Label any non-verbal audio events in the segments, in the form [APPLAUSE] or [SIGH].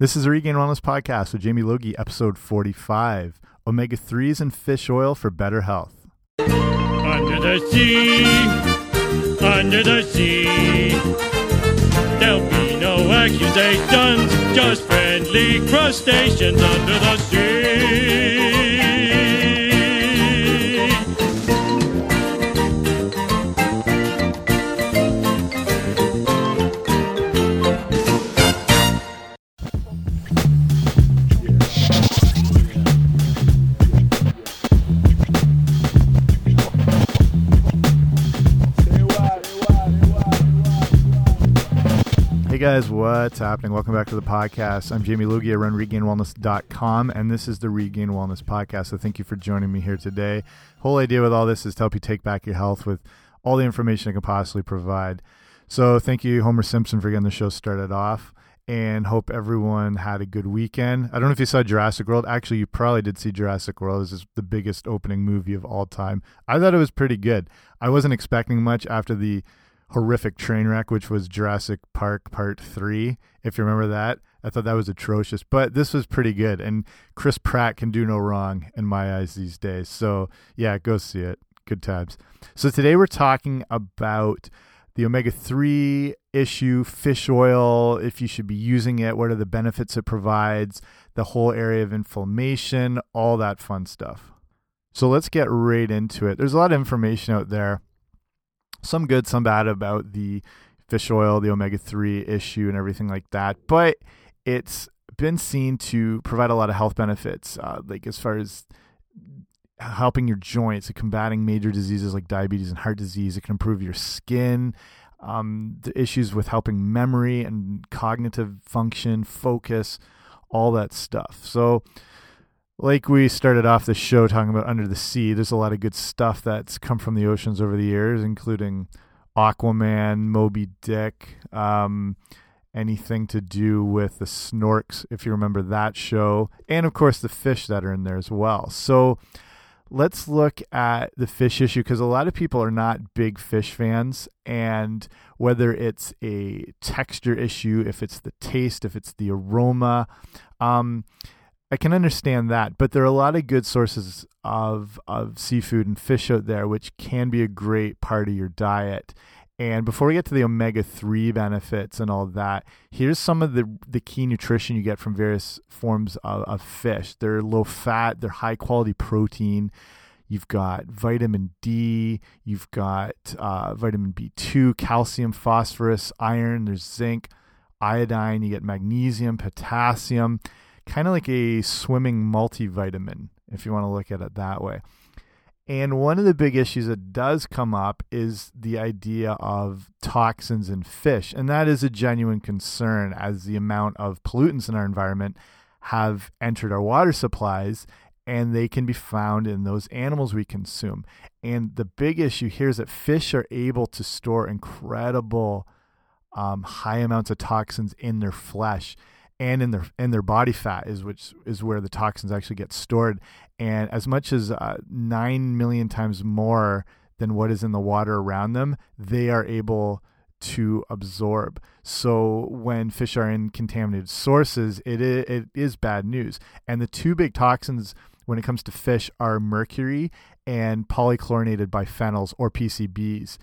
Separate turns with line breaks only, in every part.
This is the Regained Wellness Podcast with Jamie Logie, episode 45 Omega 3s and fish oil for better health.
Under the sea, under the sea. There'll be no accusations, just friendly crustaceans under the sea.
What's happening? Welcome back to the podcast. I'm Jamie Logie. I run regainedwellness.com, and this is the Regained Wellness Podcast. So thank you for joining me here today. Whole idea with all this is to help you take back your health with all the information I can possibly provide. So thank you, Homer Simpson, for getting the show started off. And hope everyone had a good weekend. I don't know if you saw Jurassic World. Actually, you probably did see Jurassic World. This is the biggest opening movie of all time. I thought it was pretty good. I wasn't expecting much after the horrific train wreck, which was Jurassic Park Part 3, if you remember that. I thought that was atrocious, but this was pretty good. And Chris Pratt can do no wrong in my eyes these days. So, yeah, go see it. Good times. So, today we're talking about the omega 3 issue, fish oil, if you should be using it, what are the benefits it provides, the whole area of inflammation, all that fun stuff. So, let's get right into it. There's a lot of information out there some good, some bad about the fish oil, the omega 3 issue, and everything like that. But it's been seen to provide a lot of health benefits, uh, like as far as helping your joints, combating major diseases like diabetes and heart disease. It can improve your skin. Um, the issues with helping memory and cognitive function, focus, all that stuff. So, like we started off the show talking about under the sea, there's a lot of good stuff that's come from the oceans over the years, including Aquaman, Moby Dick, um, anything to do with the snorks, if you remember that show, and of course the fish that are in there as well. So let's look at the fish issue because a lot of people are not big fish fans, and whether it's a texture issue, if it's the taste, if it's the aroma, um, I can understand that, but there are a lot of good sources of of seafood and fish out there, which can be a great part of your diet. And before we get to the omega three benefits and all that, here's some of the the key nutrition you get from various forms of, of fish. They're low fat, they're high quality protein. You've got vitamin D, you've got uh, vitamin B2, calcium, phosphorus, iron, there's zinc, iodine, you get magnesium, potassium kind of like a swimming multivitamin, if you want to look at it that way. And one of the big issues that does come up is the idea of toxins in fish. And that is a genuine concern as the amount of pollutants in our environment have entered our water supplies and they can be found in those animals we consume. And the big issue here is that fish are able to store incredible um, high amounts of toxins in their flesh and in their in their body fat is which is where the toxins actually get stored. And as much as uh, 9 million times more than what is in the water around them they are able to absorb. So when fish are in contaminated sources it is, it is bad news. And the two big toxins when it comes to fish are mercury and polychlorinated biphenyls or PCBs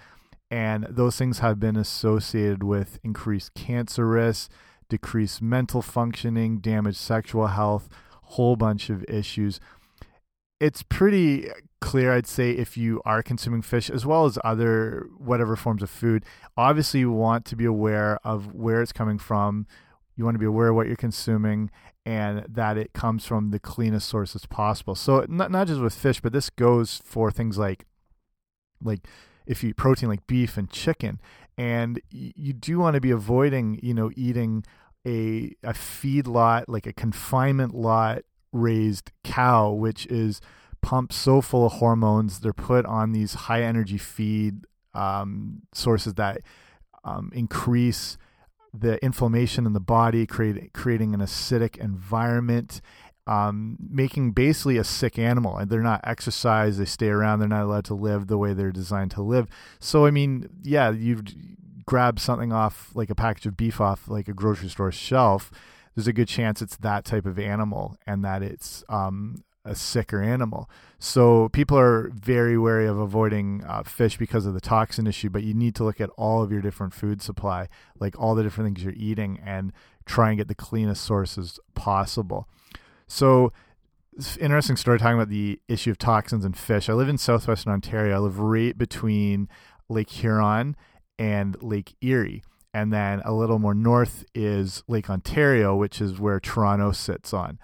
and those things have been associated with increased cancer risk decreased mental functioning, damaged sexual health, whole bunch of issues. It's pretty clear, I'd say, if you are consuming fish as well as other whatever forms of food. Obviously, you want to be aware of where it's coming from. You want to be aware of what you're consuming and that it comes from the cleanest sources possible. So not not just with fish, but this goes for things like like if you eat protein like beef and chicken and you do want to be avoiding you know eating a a feed lot like a confinement lot raised cow which is pumped so full of hormones they're put on these high energy feed um, sources that um, increase the inflammation in the body create, creating an acidic environment um, making basically a sick animal and they're not exercised they stay around they're not allowed to live the way they're designed to live so i mean yeah you grab something off like a package of beef off like a grocery store shelf there's a good chance it's that type of animal and that it's um, a sicker animal. So people are very wary of avoiding uh, fish because of the toxin issue, but you need to look at all of your different food supply, like all the different things you're eating, and try and get the cleanest sources possible. So, interesting story talking about the issue of toxins in fish. I live in southwestern Ontario. I live right between Lake Huron and Lake Erie. And then a little more north is Lake Ontario, which is where Toronto sits on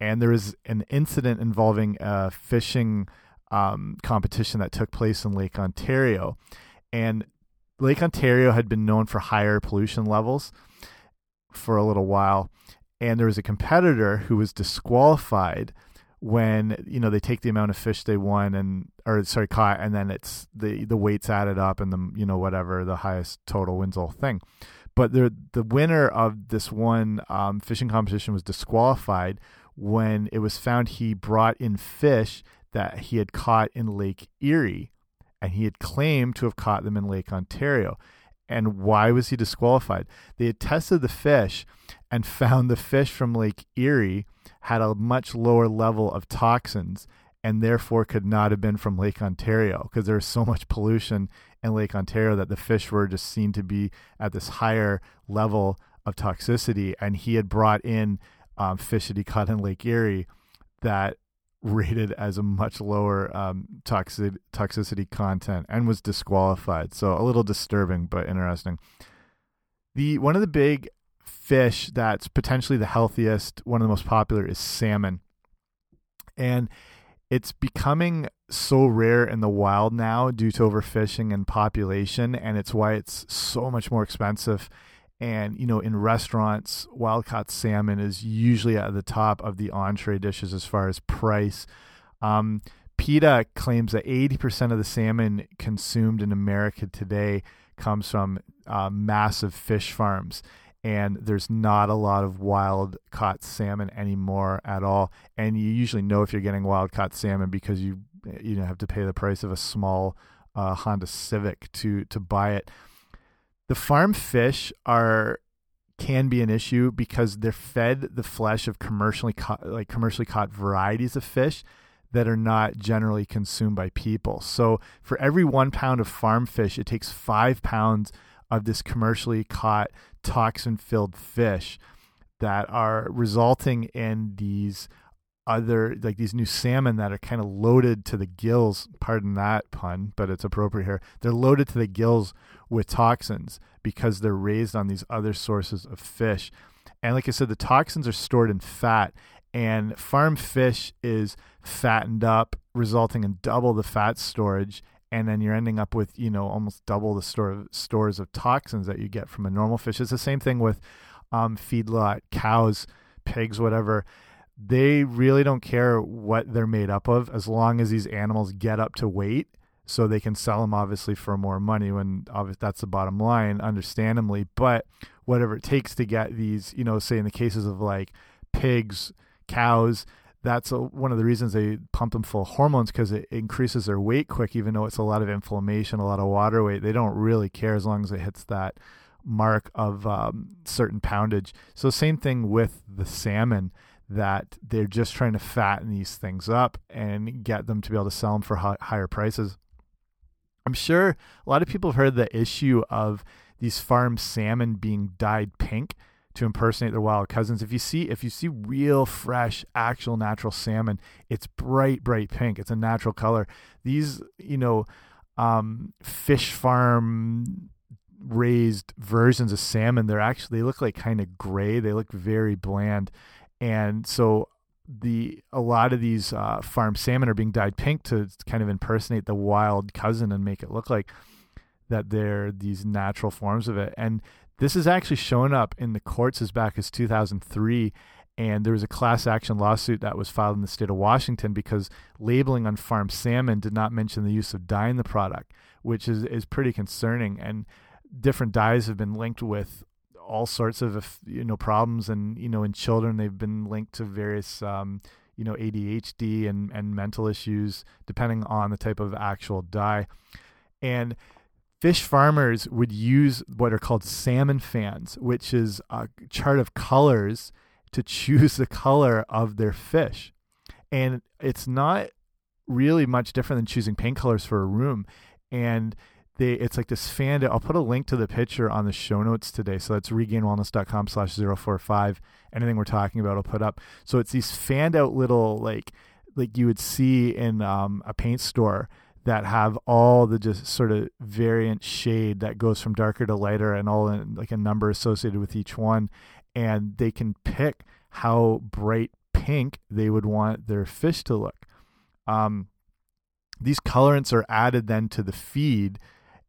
and there was an incident involving a fishing um, competition that took place in Lake Ontario, and Lake Ontario had been known for higher pollution levels for a little while, and there was a competitor who was disqualified when you know they take the amount of fish they won and or sorry caught and then it's the the weights added up and the you know whatever the highest total wins whole thing but the the winner of this one um, fishing competition was disqualified when it was found he brought in fish that he had caught in Lake Erie and he had claimed to have caught them in Lake Ontario. And why was he disqualified? They had tested the fish and [LAUGHS] found the fish from Lake Erie had a much lower level of toxins and therefore could not have been from Lake Ontario because there was so much pollution in Lake Ontario that the fish were just seen to be at this higher level of toxicity. And he had brought in um, fish that he caught in Lake Erie that rated as a much lower um, toxic toxicity content and was disqualified. So a little disturbing, but interesting. The one of the big fish that's potentially the healthiest, one of the most popular, is salmon, and it's becoming so rare in the wild now due to overfishing and population, and it's why it's so much more expensive and you know in restaurants wild caught salmon is usually at the top of the entree dishes as far as price um, PETA claims that 80% of the salmon consumed in America today comes from uh, massive fish farms. And there's not a lot of wild caught salmon anymore at all. And you usually know if you're getting wild caught salmon because you you know have to pay the price of a small uh, Honda Civic to to buy it the farm fish are can be an issue because they're fed the flesh of commercially caught, like commercially caught varieties of fish that are not generally consumed by people. So for every one pound of farm fish, it takes five pounds of this commercially caught toxin filled fish that are resulting in these other like these new salmon that are kind of loaded to the gills pardon that pun but it's appropriate here they're loaded to the gills with toxins because they're raised on these other sources of fish. And like i said the toxins are stored in fat and farm fish is fattened up resulting in double the fat storage and then you're ending up with you know almost double the store of, stores of toxins that you get from a normal fish. It's the same thing with um, feedlot cows pigs whatever. They really don't care what they're made up of as long as these animals get up to weight so they can sell them obviously for more money when obviously that's the bottom line understandably but whatever it takes to get these you know say in the cases of like pigs cows that's a, one of the reasons they pump them full of hormones because it increases their weight quick even though it's a lot of inflammation a lot of water weight they don't really care as long as it hits that mark of um, certain poundage so same thing with the salmon that they're just trying to fatten these things up and get them to be able to sell them for higher prices. I'm sure a lot of people have heard the issue of these farm salmon being dyed pink to impersonate their wild cousins. If you see if you see real fresh actual natural salmon, it's bright bright pink. It's a natural color. These, you know, um, fish farm raised versions of salmon, they're actually they look like kind of gray. They look very bland and so the a lot of these uh, farm salmon are being dyed pink to kind of impersonate the wild cousin and make it look like that they're these natural forms of it. And this has actually shown up in the courts as back as 2003. And there was a class action lawsuit that was filed in the state of Washington because labeling on farm salmon did not mention the use of dye in the product, which is, is pretty concerning. And different dyes have been linked with all sorts of you know problems, and you know in children they've been linked to various um, you know ADHD and and mental issues depending on the type of actual dye, and fish farmers would use what are called salmon fans, which is a chart of colors to choose [LAUGHS] the color of their fish. And it's not really much different than choosing paint colors for a room. And they it's like this fan I'll put a link to the picture on the show notes today. So that's regainedwellness.com slash 045. Anything we're talking about, I'll put up. So it's these fanned out little like like you would see in um, a paint store that have all the just sort of variant shade that goes from darker to lighter and all in like a number associated with each one and they can pick how bright pink they would want their fish to look um, these colorants are added then to the feed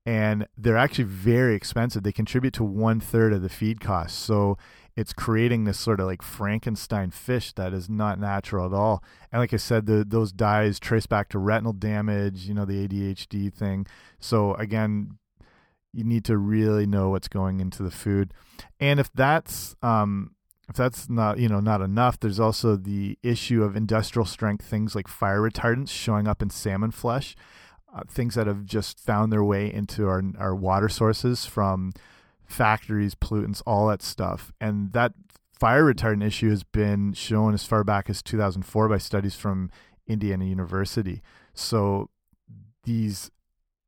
and they're actually very expensive they contribute to one third of the feed cost so it's creating this sort of like Frankenstein fish that is not natural at all. And like I said, the, those dyes trace back to retinal damage, you know, the ADHD thing. So again, you need to really know what's going into the food. And if that's um, if that's not you know not enough, there's also the issue of industrial strength things like fire retardants showing up in salmon flesh, uh, things that have just found their way into our our water sources from factories, pollutants, all that stuff. And that fire retardant issue has been shown as far back as 2004 by studies from Indiana University. So these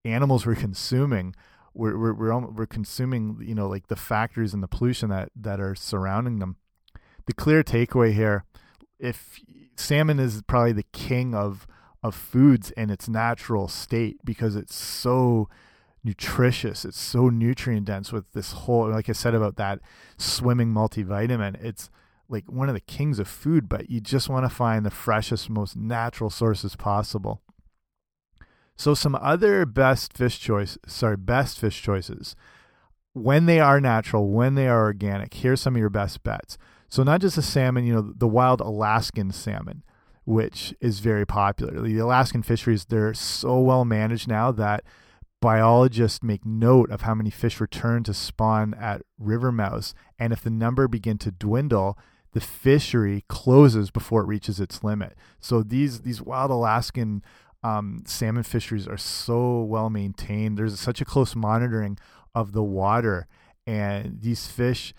animals we're [LAUGHS] consuming, we're we're we're, we're consuming, you know, like the factories and the pollution that that are surrounding them. The clear takeaway here, if salmon is probably the king of of foods in its natural state because it's so nutritious. It's so nutrient dense with this whole, like I said about that swimming multivitamin. It's like one of the kings of food, but you just want to find the freshest, most natural sources possible. So some other best fish choice, sorry, best fish choices when they are natural, when they are organic. Here's some of your best bets. So not just the salmon, you know, the wild Alaskan salmon, which is very popular. The Alaskan fisheries, they're so well managed now that biologists make note of how many fish return to spawn at river and if the number begin to dwindle, the fishery closes before it reaches its limit. So these these wild Alaskan um, salmon fisheries are so well maintained. There's such a close monitoring of the water, and these fish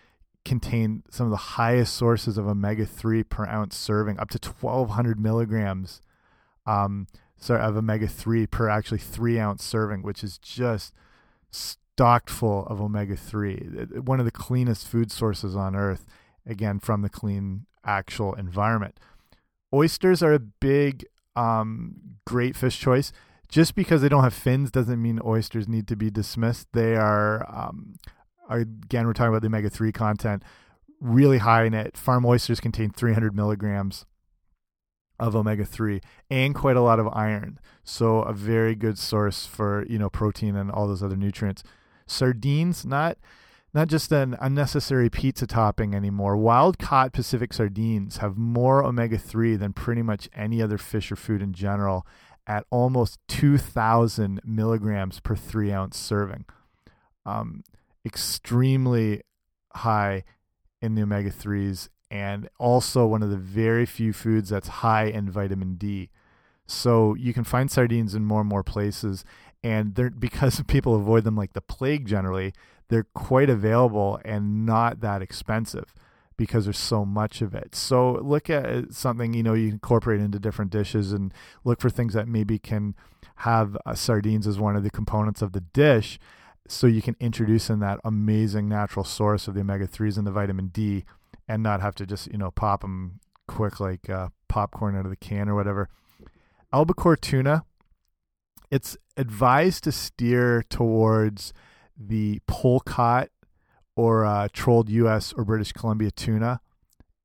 contain some of the highest sources of omega three per ounce serving, up to 1,200 milligrams. Um, of omega 3 per actually three ounce serving, which is just stocked full of omega 3. One of the cleanest food sources on earth, again, from the clean actual environment. Oysters are a big, um, great fish choice. Just because they don't have fins doesn't mean oysters need to be dismissed. They are, um, again, we're talking about the omega 3 content, really high in it. Farm oysters contain 300 milligrams of omega 3 and quite a lot of iron. So a very good source for, you know, protein and all those other nutrients. Sardines, not not just an unnecessary pizza topping anymore. Wild caught Pacific sardines have more omega 3 than pretty much any other fish or food in general at almost 2,000 milligrams per three ounce serving. Um, extremely high in the omega 3s and also one of the very few foods that's high in vitamin D. So you can find sardines in more and more places, and they're [LAUGHS] because people avoid them like the plague. Generally, they're quite available and not that expensive because there's so much of it. So look at something you know you incorporate into different dishes and look for things that maybe can have uh, sardines as one of the components of the dish so you can introduce in that amazing natural source of the omega 3s and the vitamin D and not have to just you know pop them quick like uh, popcorn out of the can or whatever. Albacore tuna, it's advised to steer towards the pole caught or uh, trolled U.S. or British Columbia tuna,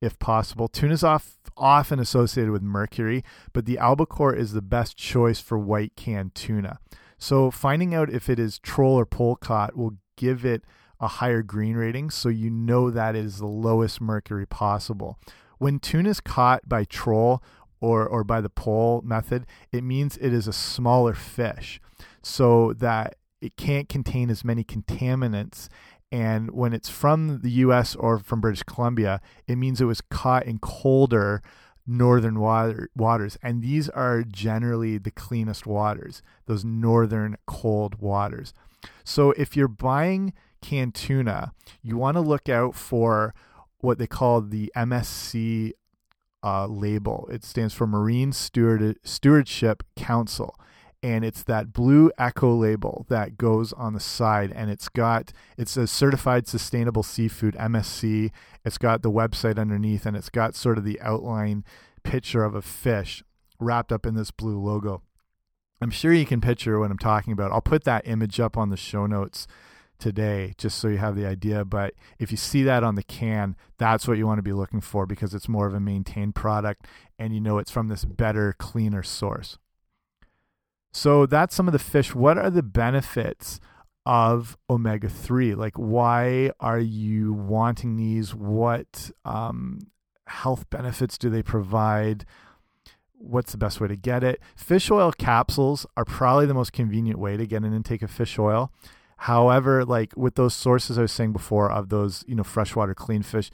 if possible. Tuna is off, often associated with mercury, but the albacore is the best choice for white canned tuna. So finding out if it is troll or pole caught will give it a higher green rating, so you know that is the lowest mercury possible. When tuna is caught by troll or, or by the pole method, it means it is a smaller fish, so that it can't contain as many contaminants. And when it's from the US or from British Columbia, it means it was caught in colder northern water, waters. And these are generally the cleanest waters, those northern cold waters. So if you're buying canned tuna, you want to look out for what they call the MSC uh, label. It stands for Marine Steward Stewardship Council. And it's that blue eco label that goes on the side, and it's got it's a certified sustainable seafood MSC. It's got the website underneath, and it's got sort of the outline picture of a fish wrapped up in this blue logo. I'm sure you can picture what I'm talking about. I'll put that image up on the show notes today just so you have the idea. But if you see that on the can, that's what you want to be looking for because it's more of a maintained product and you know it's from this better, cleaner source. So that's some of the fish. What are the benefits of omega 3? Like, why are you wanting these? What um, health benefits do they provide? what's the best way to get it? Fish oil capsules are probably the most convenient way to get an intake of fish oil. However, like with those sources I was saying before of those, you know, freshwater clean fish,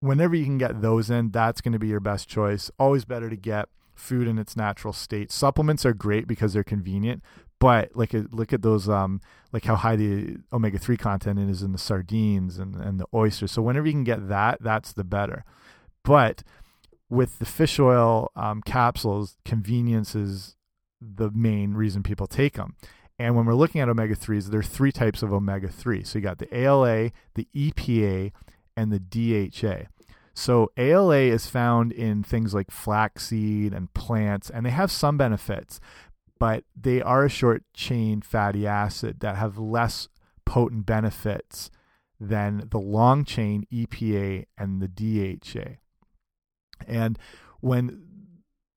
whenever you can get those in, that's going to be your best choice. Always better to get food in its natural state. Supplements are great because they're convenient, but like look at those um like how high the omega 3 content is in the sardines and and the oysters. So whenever you can get that, that's the better. But with the fish oil um, capsules, convenience is the main reason people take them. And when we're looking at omega 3s, there are three types of omega 3. So you got the ALA, the EPA, and the DHA. So ALA is found in things like flaxseed and plants, and they have some benefits, but they are a short chain fatty acid that have less potent benefits than the long chain EPA and the DHA. And when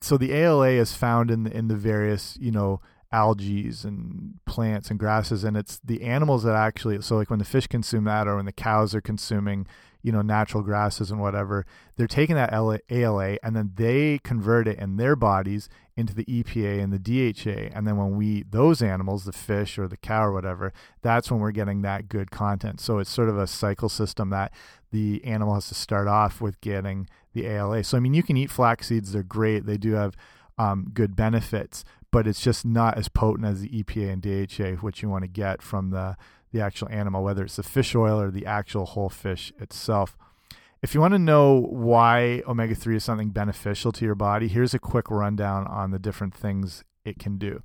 so the ALA is found in the, in the various you know algae and plants and grasses and it's the animals that actually so like when the fish consume that or when the cows are consuming you know natural grasses and whatever they're taking that ALA and then they convert it in their bodies into the EPA and the DHA and then when we eat those animals the fish or the cow or whatever that's when we're getting that good content so it's sort of a cycle system that the animal has to start off with getting the ALA. So I mean, you can eat flax seeds; they're great. They do have um, good benefits, but it's just not as potent as the EPA and DHA, which you want to get from the the actual animal, whether it's the fish oil or the actual whole fish itself. If you want to know why omega 3 is something beneficial to your body, here's a quick rundown on the different things it can do.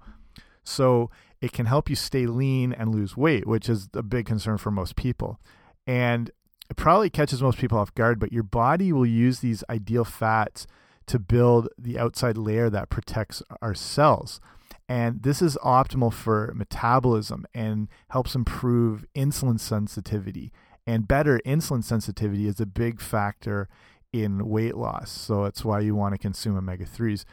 So, it can help you stay lean and lose weight, which is a big concern for most people. And it probably catches most people off guard, but your body will use these ideal fats to build the outside layer that protects our cells. And this is optimal for metabolism and helps improve insulin sensitivity. And better insulin sensitivity is a big factor in weight loss. So it's why you want to consume omega 3s.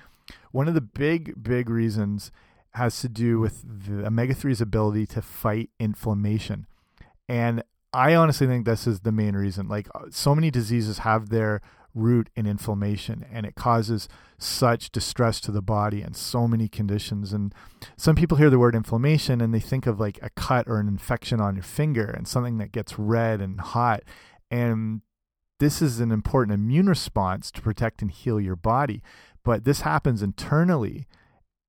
One of the big, big reasons has to do with the omega 3's ability to fight inflammation. And I honestly think this is the main reason. Like uh, so many diseases have their root in inflammation and it causes such distress to the body and so many conditions. And some people hear the word inflammation and they think of like a cut or an infection on your finger and something that gets red and hot. And this is an important immune response to protect and heal your body but this happens internally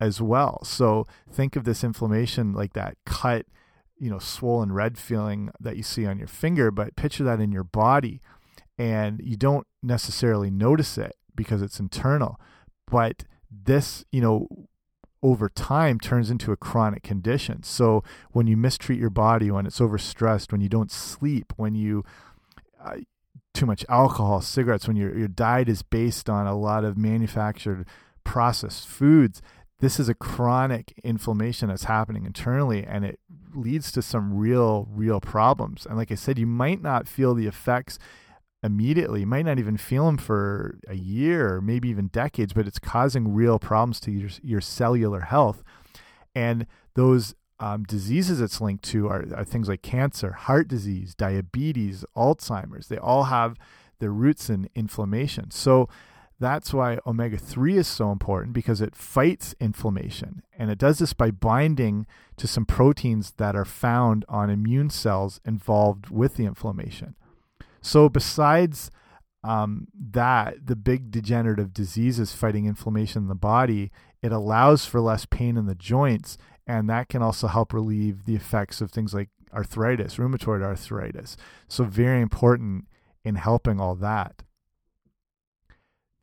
as well. So think of this inflammation like that cut you know swollen red feeling that you see on your finger but picture that in your body and you don't necessarily notice it because it's internal but this you know over time turns into a chronic condition. So when you mistreat your body when it's overstressed when you don't sleep when you uh, too much alcohol cigarettes when your your diet is based on a lot of manufactured processed foods this is a chronic inflammation that's happening internally and it leads to some real real problems. And like i said you might not feel the effects immediately you might not even feel them for a year maybe even decades but it's causing real problems to your, your cellular health and those um, diseases it's linked to are, are things like cancer heart disease diabetes alzheimer's they all have their roots in inflammation so that's why omega 3 is so important because it fights inflammation. And it does this by binding to some proteins that are found on immune cells involved with the inflammation. So, besides um, that, the big degenerative diseases fighting inflammation in the body, it allows for less pain in the joints. And that can also help relieve the effects of things like arthritis, rheumatoid arthritis. So, very important in helping all that.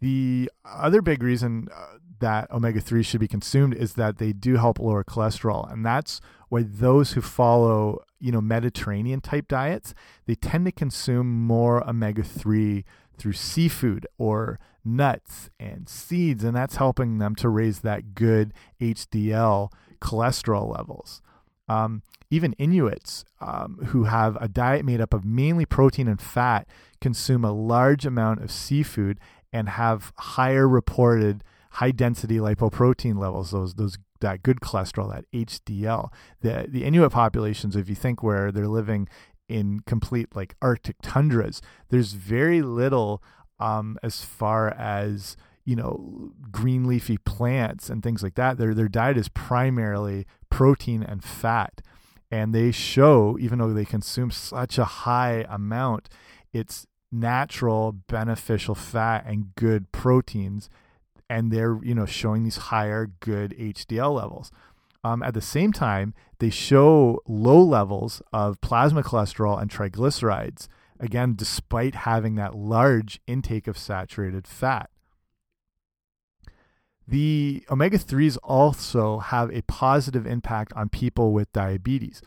The other big reason uh, that omega 3 should be consumed is that they do help lower cholesterol. And that's why those who follow, you know, Mediterranean type diets, they tend to consume more omega 3 through seafood or nuts and seeds. And that's helping them to raise that good HDL cholesterol levels. Um, even Inuits um, who have a diet made up of mainly protein and fat consume a large amount of seafood and have higher reported high density lipoprotein levels, those those that good cholesterol, that HDL. The the Inuit populations, if you think where they're living in complete like Arctic tundras, there's very little um, as far as you know green leafy plants and things like that. Their their diet is primarily protein and fat, and they show even though they consume such a high amount, it's natural beneficial fat and good proteins and they're you know showing these higher good HDL levels. Um, at the same time, they show low levels of plasma cholesterol and triglycerides, again, despite having that large intake of saturated fat. The omega 3s also have a positive impact on people with diabetes.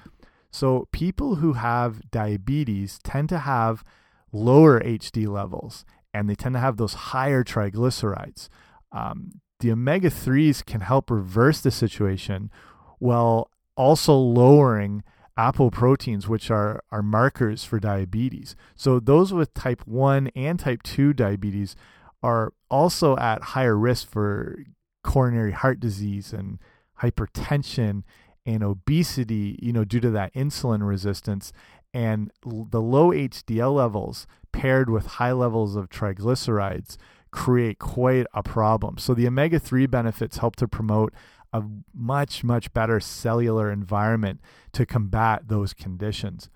So, people who have diabetes tend to have lower HD levels and they tend to have those higher triglycerides. Um, the omega 3s can help reverse the situation while also lowering apoproteins, which are, are markers for diabetes. So, those with type 1 and type 2 diabetes are also at higher risk for coronary heart disease and hypertension and obesity, you know, due to that insulin resistance. And the low HDL levels paired with high levels of triglycerides create quite a problem. So the omega 3 benefits help to promote a much, much better cellular environment to combat those conditions.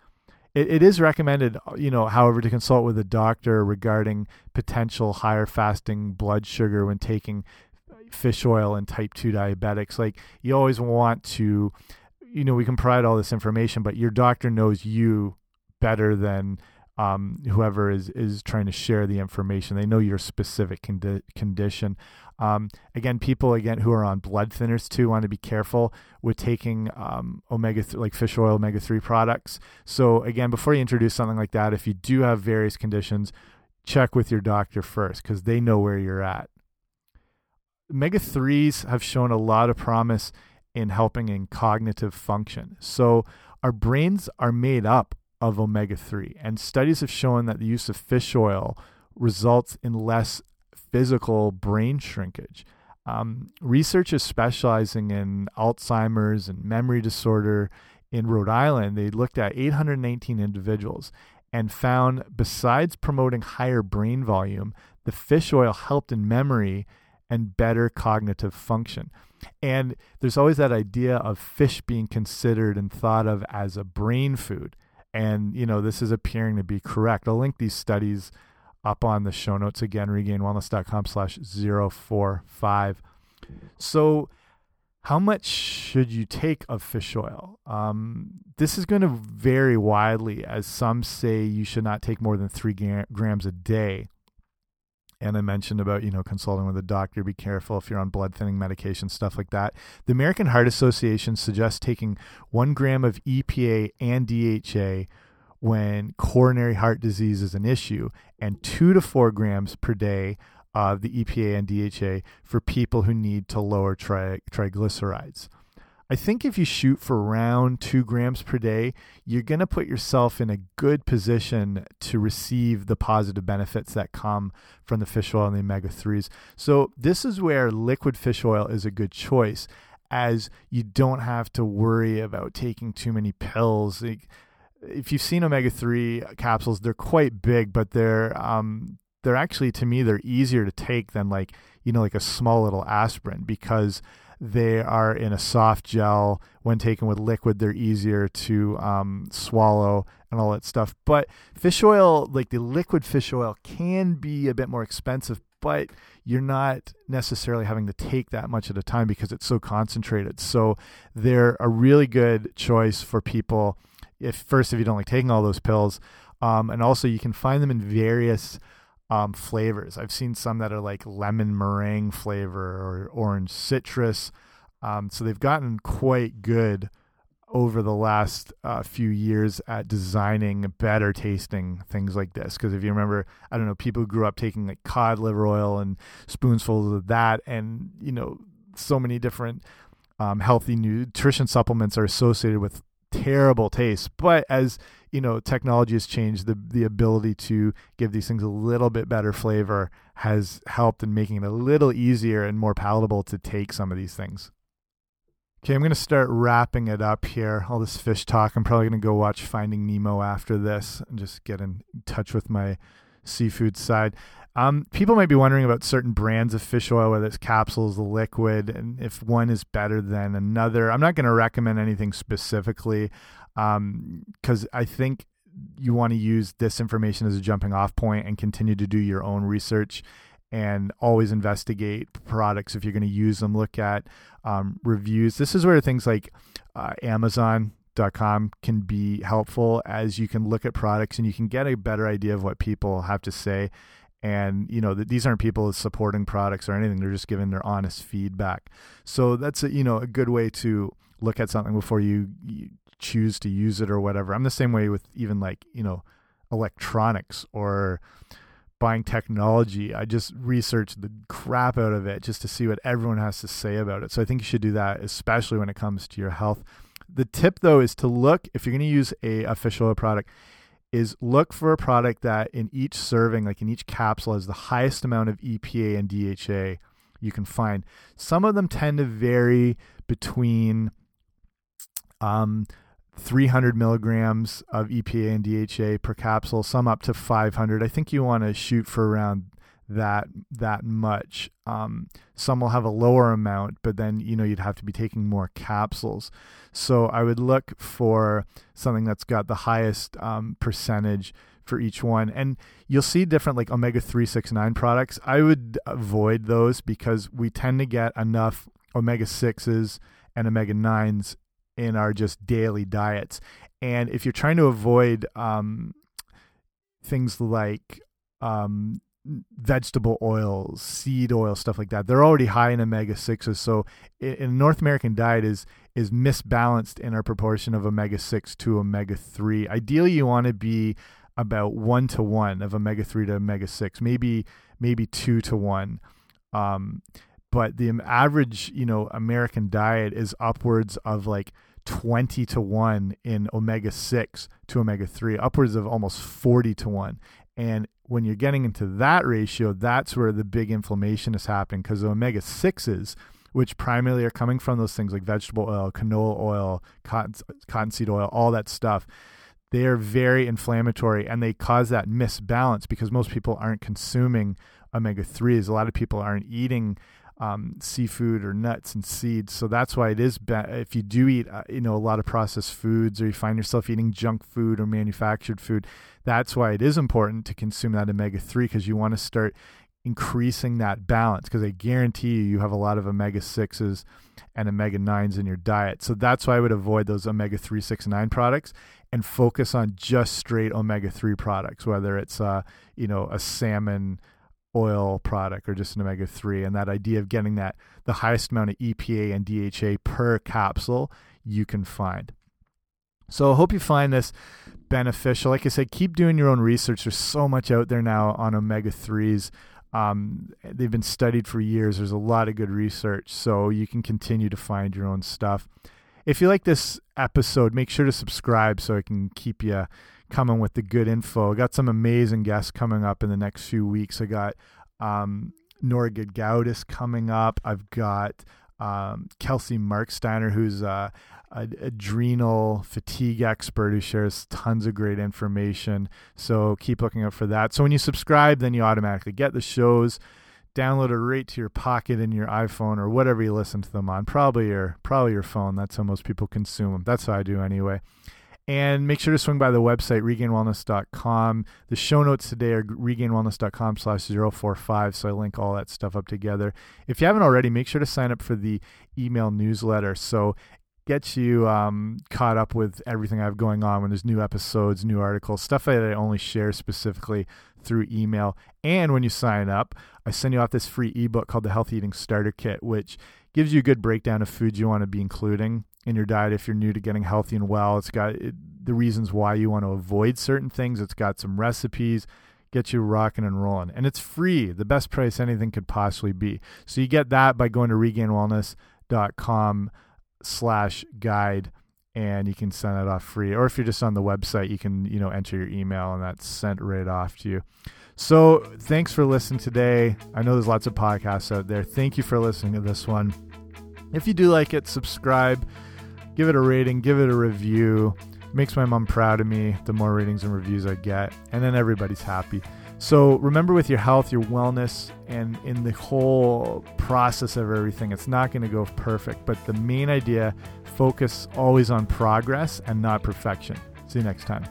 It, it is recommended, you know, however, to consult with a doctor regarding potential higher fasting blood sugar when taking fish oil and type 2 diabetics. Like, you always want to, you know, we can provide all this information, but your doctor knows you better than um, whoever is is trying to share the information. They know your specific condi condition. Um, again, people again who are on blood thinners too want to be careful with taking um, omega like fish oil omega three products. So again, before you introduce something like that, if you do have various conditions, check with your doctor first because they know where you're at. Omega threes have shown a lot of promise in helping in cognitive function. So our brains are made up of omega 3. And studies have shown that the use of fish oil results in less physical brain shrinkage. Um, researchers specializing in Alzheimer's and memory disorder in Rhode Island, they looked at 819 individuals and found besides promoting higher brain volume, the fish oil helped in memory and better cognitive function. And there's always that idea of fish being considered and thought of as a brain food and you know this is appearing to be correct. I'll link these studies up on the show notes again regainedwellness.com slash 045 so how much should you take of fish oil? Um, this is going to vary widely as some say you should not take more than three grams a day and I mentioned about you know consulting with a doctor. Be careful if you're on blood thinning medication, stuff like that. The American Heart Association suggests taking one gram of EPA and DHA when coronary heart disease is an issue, and two to four grams per day of the EPA and DHA for people who need to lower tri triglycerides. I think if you shoot for around two grams per day, you're going to put yourself in a good position to receive the positive benefits that come from the fish oil and the omega 3s. So, this is where liquid fish oil is a good choice, as you don't have to worry about taking too many pills. If you've seen omega 3 capsules, they're quite big, but they're, um, they're actually, to me, they're easier to take than like, you know, like a small little aspirin because they are in a soft gel. When taken with liquid, they're easier to um, swallow and all that stuff. But fish oil, like the liquid fish oil, can be a bit more expensive, but you're not necessarily having to take that much at a time because it's so concentrated. So they're a really good choice for people. If first, if you don't like taking all those pills, Um, and also, you can find them in various um, flavors. I've seen some that are like lemon meringue flavor or orange citrus. Um, so they've gotten quite good over the last uh, few years at designing better tasting things like this. Because if you remember, I don't know, people grew up taking like cod liver oil and spoonfuls of that, and you know, so many different um, healthy nutrition supplements are associated with terrible taste. But as you know, technology has changed. The the ability to give these things a little bit better flavor has helped in making it a little easier and more palatable to take some of these things. Okay, I'm going to start wrapping it up here. All this fish talk. I'm probably going to go watch Finding Nemo after this and just get in touch with my seafood side. Um, people might be wondering about certain brands of fish oil, whether it's capsules, the liquid, and if one is better than another. I'm not going to recommend anything specifically because um, I think you want to use this information as a jumping off point and continue to do your own research and always investigate products if you're going to use them. Look at um, reviews. This is where things like uh, Amazon.com can be helpful as you can look at products and you can get a better idea of what people have to say. And you know that these aren't people supporting products or anything; they're just giving their honest feedback. So that's a, you know a good way to look at something before you, you choose to use it or whatever. I'm the same way with even like you know electronics or buying technology, I just research the crap out of it just to see what everyone has to say about it. So I think you should do that, especially when it comes to your health. The tip though is to look if you're going to use a, fish oil product, is look for a product that in each serving, like in each capsule, has the highest amount of EPA and DHA you can find. Some of them tend to vary between um, 300 milligrams of EPA and DHA per capsule, some up to 500. I think you want to shoot for around that that much. Um, some will have a lower amount, but then you know you'd have to be taking more capsules. So I would look for something that's got the highest um, percentage for each one, and you'll see different like omega three six nine products. I would avoid those because we tend to get enough omega sixes and omega nines in our just daily diets. And if you're trying to avoid um, things like um, vegetable oils, seed oil, stuff like that, they're already high in omega sixes. So in a North American diet is is misbalanced in our proportion of omega six to omega three. Ideally, you want to be about one to one of omega three to omega six, maybe maybe two to one. Um, but the average, you know, American diet is upwards of like 20 to 1 in omega 6 to omega 3, upwards of almost 40 to 1. And when you're getting into that ratio, that's where the big inflammation is happening because the omega 6s, which primarily are coming from those things like vegetable oil, canola oil, cotton, cottonseed oil, all that stuff, they are very inflammatory and they cause that misbalance because most people aren't consuming omega 3s. A lot of people aren't eating um, seafood or nuts and seeds. So that's why it is bad if you do eat, uh, you know, a lot of processed foods, or you find yourself eating junk food or manufactured food. That's why it is important to consume that omega three because you want to start increasing that balance. Because I guarantee you, you have a lot of omega sixes and omega nines in your diet. So that's why I would avoid those omega three, six, nine products and focus on just straight omega three products, whether it's uh, you know, a salmon oil product or just an omega 3 and that idea of getting that the highest amount of EPA and DHA per capsule you can find. So I hope you find this beneficial. Like I said, keep doing your own research. There's so much out there now on omega 3s. Um, they've been studied for years. There's a lot of good research, so you can continue to find your own stuff. If you like this episode, make sure to subscribe so I can keep you coming with the good info. I got some amazing guests coming up in the next few weeks. I got um, Nora Gedgaudas coming up. I've got um, Kelsey Marksteiner, who's a, a, adrenal fatigue expert who shares tons of great information. So keep looking out for that. So when you subscribe, then you automatically get the shows. Download it right to your pocket in your iPhone or whatever you listen to them on. Probably your probably your phone. That's how most people consume them. That's how I do anyway. And make sure to swing by the website, regainedwellness.com. The show notes today are regainedwellness.com slash 045, so I link all that stuff up together. If you haven't already, make sure to sign up for the email newsletter. So get you um, caught up with everything I have going on when there's new episodes, new articles, stuff that I only share specifically through email. And when you sign up, I send you off this free ebook called the Healthy Eating Starter Kit, which gives you a good breakdown of foods you want to be including in your diet if you're new to getting healthy and well. It's got the reasons why you want to avoid certain things. It's got some recipes, get you rocking and rolling. And it's free, the best price anything could possibly be. So you get that by going to regainedwellness.com slash guide and you can send it off free. Or if you're just on the website, you can, you know, enter your email and that's sent right off to you. So thanks for listening today. I know there's lots of podcasts out there. Thank you for listening to this one. If you do like it, subscribe, give it a rating, give it a review. Makes my mom proud of me the more ratings and reviews I get. And then everybody's happy. So remember with your health, your wellness, and in the whole process of everything, it's not going to go perfect. But the main idea focus always on progress and not perfection. See you next time.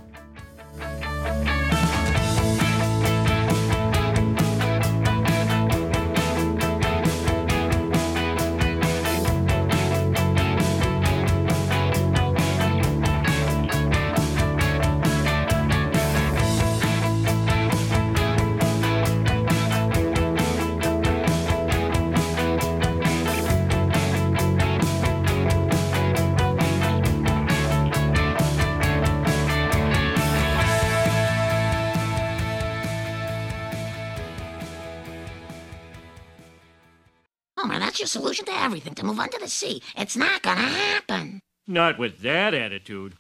Sea. It's not gonna happen.
Not with that attitude.